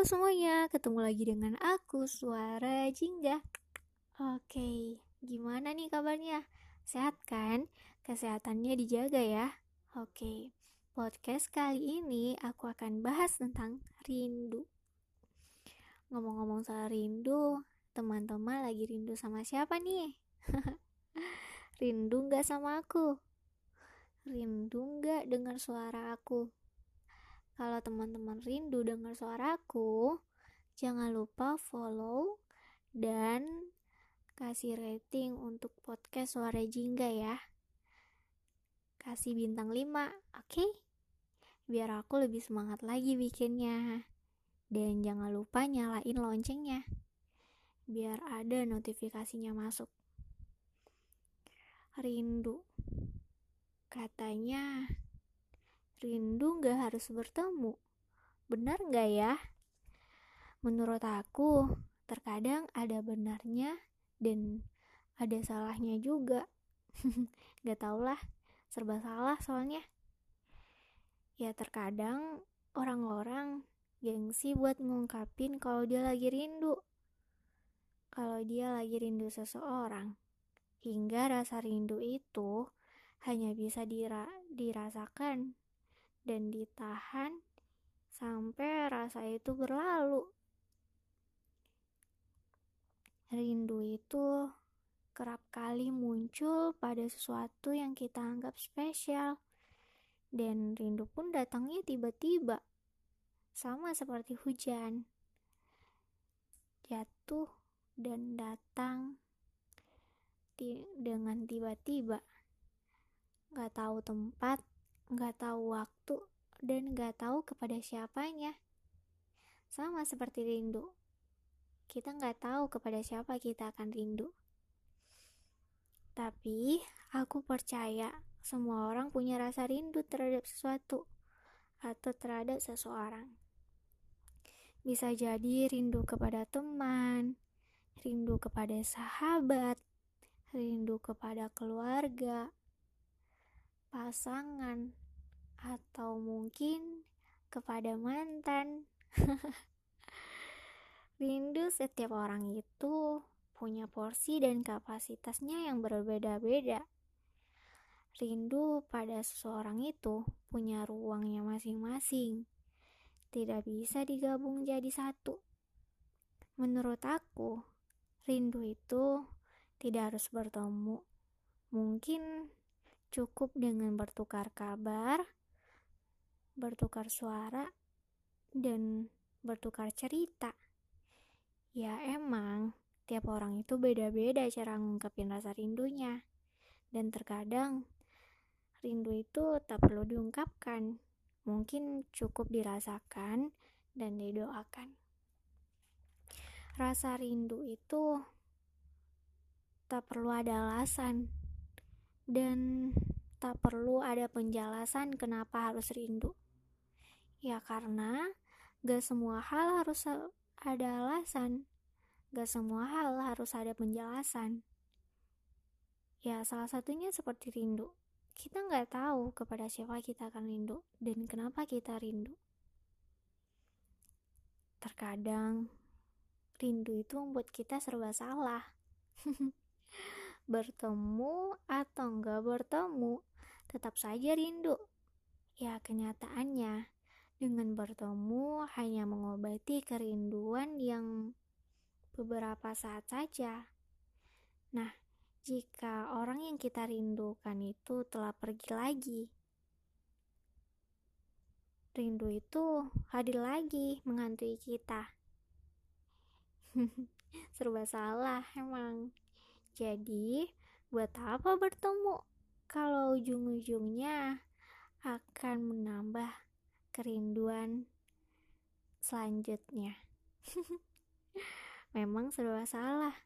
Semuanya, ketemu lagi dengan aku, Suara Jingga. Oke, gimana nih kabarnya? Sehat kan? Kesehatannya dijaga ya. Oke, podcast kali ini aku akan bahas tentang rindu. Ngomong-ngomong soal rindu, teman-teman lagi rindu sama siapa nih? rindu nggak sama aku? Rindu nggak dengar suara aku? Kalau teman-teman rindu dengar suaraku, jangan lupa follow dan kasih rating untuk podcast Suara Jingga ya. Kasih bintang 5, oke? Okay? Biar aku lebih semangat lagi bikinnya. Dan jangan lupa nyalain loncengnya. Biar ada notifikasinya masuk. Rindu. Katanya rindu gak harus bertemu. Benar gak ya? Menurut aku, terkadang ada benarnya dan ada salahnya juga. gak tau lah, serba salah soalnya. Ya terkadang orang-orang gengsi buat ngungkapin kalau dia lagi rindu. Kalau dia lagi rindu seseorang. Hingga rasa rindu itu hanya bisa dira dirasakan dan ditahan sampai rasa itu berlalu. Rindu itu kerap kali muncul pada sesuatu yang kita anggap spesial, dan rindu pun datangnya tiba-tiba, sama seperti hujan, jatuh dan datang dengan tiba-tiba, gak tahu tempat nggak tahu waktu, dan nggak tahu kepada siapanya. Sama seperti rindu, kita nggak tahu kepada siapa kita akan rindu. Tapi aku percaya semua orang punya rasa rindu terhadap sesuatu atau terhadap seseorang. Bisa jadi rindu kepada teman, rindu kepada sahabat, rindu kepada keluarga, pasangan, atau mungkin kepada mantan. Rindu setiap orang itu punya porsi dan kapasitasnya yang berbeda-beda. Rindu pada seseorang itu punya ruangnya masing-masing. Tidak bisa digabung jadi satu. Menurut aku, rindu itu tidak harus bertemu. Mungkin cukup dengan bertukar kabar, bertukar suara, dan bertukar cerita. Ya emang, tiap orang itu beda-beda cara ngungkapin rasa rindunya. Dan terkadang, rindu itu tak perlu diungkapkan. Mungkin cukup dirasakan dan didoakan. Rasa rindu itu tak perlu ada alasan. Dan tak perlu ada penjelasan kenapa harus rindu. Ya karena gak semua hal harus ada alasan. Gak semua hal harus ada penjelasan. Ya salah satunya seperti rindu. Kita nggak tahu kepada siapa kita akan rindu dan kenapa kita rindu. Terkadang rindu itu membuat kita serba salah. bertemu atau nggak bertemu, tetap saja rindu. Ya kenyataannya, dengan bertemu hanya mengobati kerinduan yang beberapa saat saja. Nah, jika orang yang kita rindukan itu telah pergi lagi, rindu itu hadir lagi menghantui kita. Serba salah emang. Jadi, buat apa bertemu kalau ujung-ujungnya akan menambah kerinduan selanjutnya. Memang serba salah.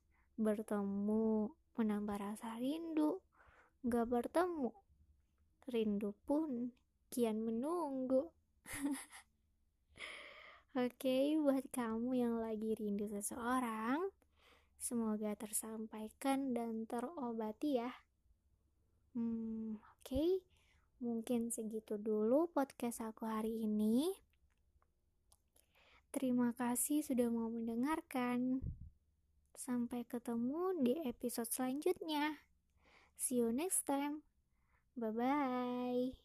Bertemu menambah rasa rindu. Gak bertemu. Rindu pun kian menunggu. Oke, okay, buat kamu yang lagi rindu seseorang, semoga tersampaikan dan terobati ya. Hmm, oke. Okay. Mungkin segitu dulu podcast aku hari ini. Terima kasih sudah mau mendengarkan. Sampai ketemu di episode selanjutnya. See you next time. Bye bye.